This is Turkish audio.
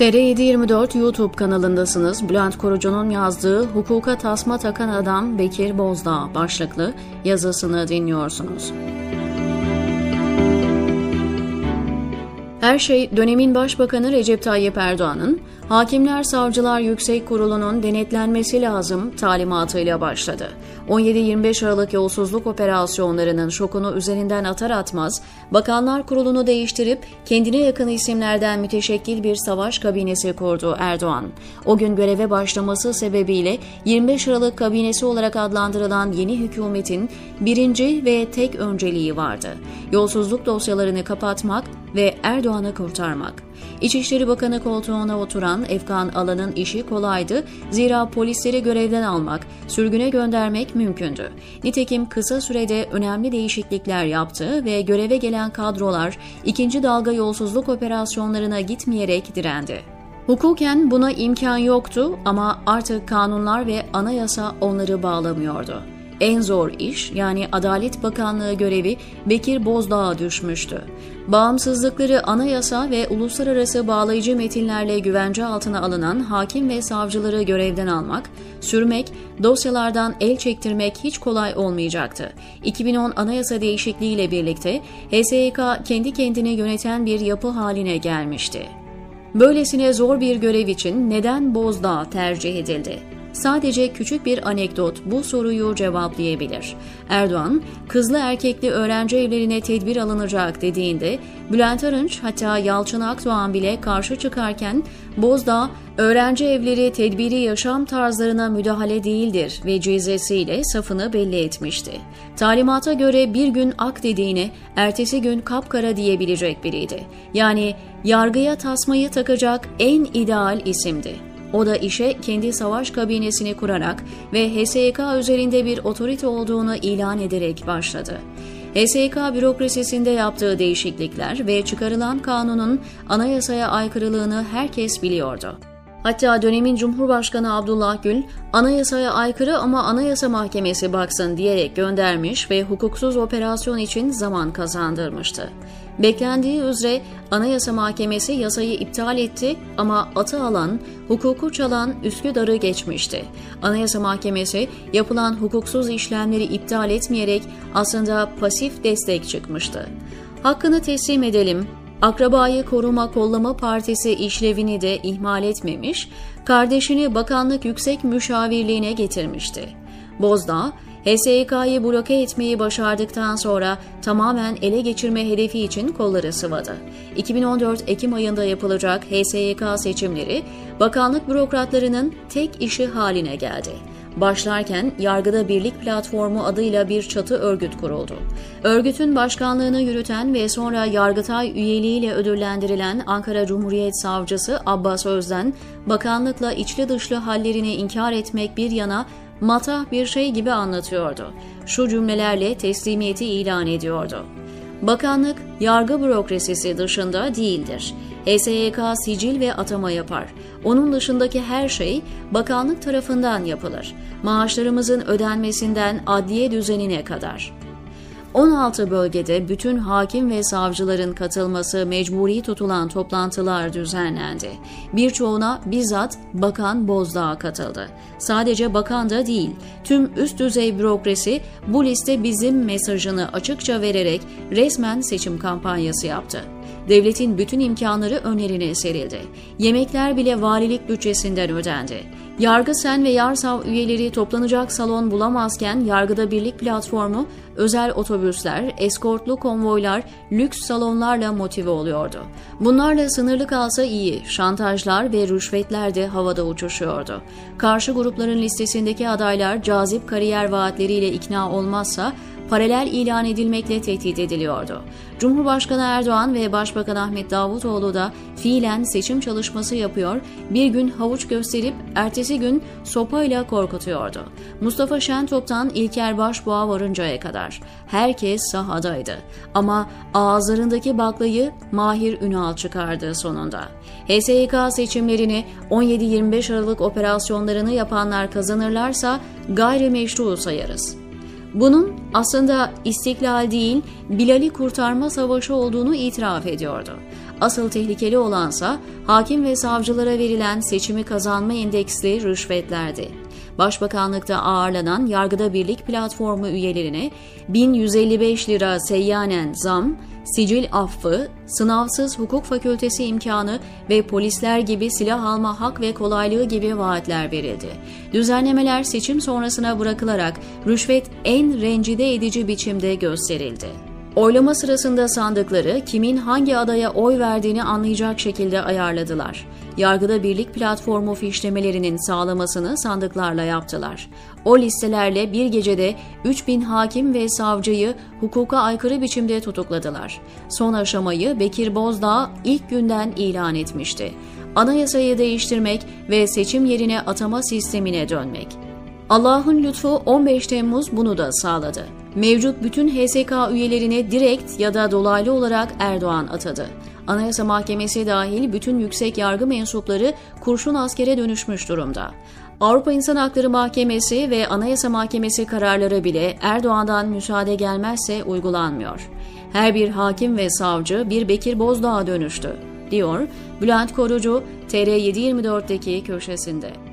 TR724 YouTube kanalındasınız. Bülent Korucu'nun yazdığı Hukuka Tasma Takan Adam Bekir Bozdağ başlıklı yazısını dinliyorsunuz. Her şey dönemin Başbakanı Recep Tayyip Erdoğan'ın Hakimler Savcılar Yüksek Kurulu'nun denetlenmesi lazım talimatıyla başladı. 17-25 Aralık yolsuzluk operasyonlarının şokunu üzerinden atar atmaz, Bakanlar Kurulu'nu değiştirip kendine yakın isimlerden müteşekkil bir savaş kabinesi kurdu Erdoğan. O gün göreve başlaması sebebiyle 25 Aralık kabinesi olarak adlandırılan yeni hükümetin birinci ve tek önceliği vardı. Yolsuzluk dosyalarını kapatmak ve Erdoğan'ı kurtarmak. İçişleri Bakanı koltuğuna oturan Efkan Alan'ın işi kolaydı zira polisleri görevden almak, sürgüne göndermek mümkündü. Nitekim kısa sürede önemli değişiklikler yaptı ve göreve gelen kadrolar ikinci dalga yolsuzluk operasyonlarına gitmeyerek direndi. Hukuken buna imkan yoktu ama artık kanunlar ve anayasa onları bağlamıyordu en zor iş yani Adalet Bakanlığı görevi Bekir Bozdağ'a düşmüştü. Bağımsızlıkları anayasa ve uluslararası bağlayıcı metinlerle güvence altına alınan hakim ve savcıları görevden almak, sürmek, dosyalardan el çektirmek hiç kolay olmayacaktı. 2010 anayasa değişikliğiyle birlikte HSYK kendi kendini yöneten bir yapı haline gelmişti. Böylesine zor bir görev için neden Bozdağ tercih edildi? Sadece küçük bir anekdot bu soruyu cevaplayabilir. Erdoğan, kızlı erkekli öğrenci evlerine tedbir alınacak dediğinde Bülent Arınç hatta Yalçın Akdoğan bile karşı çıkarken Bozdağ, öğrenci evleri tedbiri yaşam tarzlarına müdahale değildir ve cizesiyle safını belli etmişti. Talimata göre bir gün ak dediğini ertesi gün kapkara diyebilecek biriydi. Yani yargıya tasmayı takacak en ideal isimdi. O da işe kendi savaş kabinesini kurarak ve HSYK üzerinde bir otorite olduğunu ilan ederek başladı. HSYK bürokrasisinde yaptığı değişiklikler ve çıkarılan kanunun anayasaya aykırılığını herkes biliyordu. Hatta dönemin Cumhurbaşkanı Abdullah Gül, anayasaya aykırı ama Anayasa Mahkemesi baksın diyerek göndermiş ve hukuksuz operasyon için zaman kazandırmıştı. Beklendiği üzere Anayasa Mahkemesi yasayı iptal etti ama atı alan, hukuku çalan Üsküdar'ı geçmişti. Anayasa Mahkemesi yapılan hukuksuz işlemleri iptal etmeyerek aslında pasif destek çıkmıştı. Hakkını teslim edelim, Akrabayı Koruma Kollama Partisi işlevini de ihmal etmemiş, kardeşini bakanlık yüksek müşavirliğine getirmişti. Bozdağ, HSYK'yı bloke etmeyi başardıktan sonra tamamen ele geçirme hedefi için kolları sıvadı. 2014 Ekim ayında yapılacak HSYK seçimleri bakanlık bürokratlarının tek işi haline geldi. Başlarken Yargıda Birlik Platformu adıyla bir çatı örgüt kuruldu. Örgütün başkanlığını yürüten ve sonra Yargıtay üyeliğiyle ödüllendirilen Ankara Cumhuriyet Savcısı Abbas Özden, bakanlıkla içli dışlı hallerini inkar etmek bir yana matah bir şey gibi anlatıyordu. Şu cümlelerle teslimiyeti ilan ediyordu. Bakanlık, yargı bürokrasisi dışında değildir. HSYK sicil ve atama yapar. Onun dışındaki her şey bakanlık tarafından yapılır. Maaşlarımızın ödenmesinden adliye düzenine kadar.'' 16 bölgede bütün hakim ve savcıların katılması mecburi tutulan toplantılar düzenlendi. Birçoğuna bizzat Bakan Bozdağ katıldı. Sadece bakan da değil, tüm üst düzey bürokrasi bu liste bizim mesajını açıkça vererek resmen seçim kampanyası yaptı. Devletin bütün imkanları önlerine serildi. Yemekler bile valilik bütçesinden ödendi. Yargı Sen ve Yarsav üyeleri toplanacak salon bulamazken Yargıda Birlik platformu özel otobüsler, eskortlu konvoylar, lüks salonlarla motive oluyordu. Bunlarla sınırlı kalsa iyi, şantajlar ve rüşvetler de havada uçuşuyordu. Karşı grupların listesindeki adaylar cazip kariyer vaatleriyle ikna olmazsa paralel ilan edilmekle tehdit ediliyordu. Cumhurbaşkanı Erdoğan ve Başbakan Ahmet Davutoğlu da fiilen seçim çalışması yapıyor, bir gün havuç gösterip ertesi gün sopayla korkutuyordu. Mustafa Şentop'tan İlker Başbuğ'a varıncaya kadar herkes sahadaydı. Ama ağızlarındaki baklayı Mahir Ünal çıkardı sonunda. HSYK seçimlerini 17-25 Aralık operasyonlarını yapanlar kazanırlarsa gayrimeşru sayarız. Bunun aslında istiklal değil, Bilal'i kurtarma savaşı olduğunu itiraf ediyordu. Asıl tehlikeli olansa hakim ve savcılara verilen seçimi kazanma endeksli rüşvetlerdi. Başbakanlıkta ağırlanan Yargıda Birlik platformu üyelerine 1155 lira seyyanen zam, sicil affı, sınavsız hukuk fakültesi imkanı ve polisler gibi silah alma hak ve kolaylığı gibi vaatler verildi. Düzenlemeler seçim sonrasına bırakılarak rüşvet en rencide edici biçimde gösterildi. Oylama sırasında sandıkları kimin hangi adaya oy verdiğini anlayacak şekilde ayarladılar. Yargıda Birlik platformu fişlemelerinin sağlamasını sandıklarla yaptılar. O listelerle bir gecede 3000 hakim ve savcıyı hukuka aykırı biçimde tutukladılar. Son aşamayı Bekir Bozdağ ilk günden ilan etmişti. Anayasayı değiştirmek ve seçim yerine atama sistemine dönmek. Allah'ın lütfu 15 Temmuz bunu da sağladı. Mevcut bütün HSK üyelerine direkt ya da dolaylı olarak Erdoğan atadı. Anayasa Mahkemesi dahil bütün yüksek yargı mensupları kurşun askere dönüşmüş durumda. Avrupa İnsan Hakları Mahkemesi ve Anayasa Mahkemesi kararları bile Erdoğan'dan müsaade gelmezse uygulanmıyor. Her bir hakim ve savcı bir Bekir Bozdağ'a dönüştü, diyor Bülent Korucu TR724'deki köşesinde.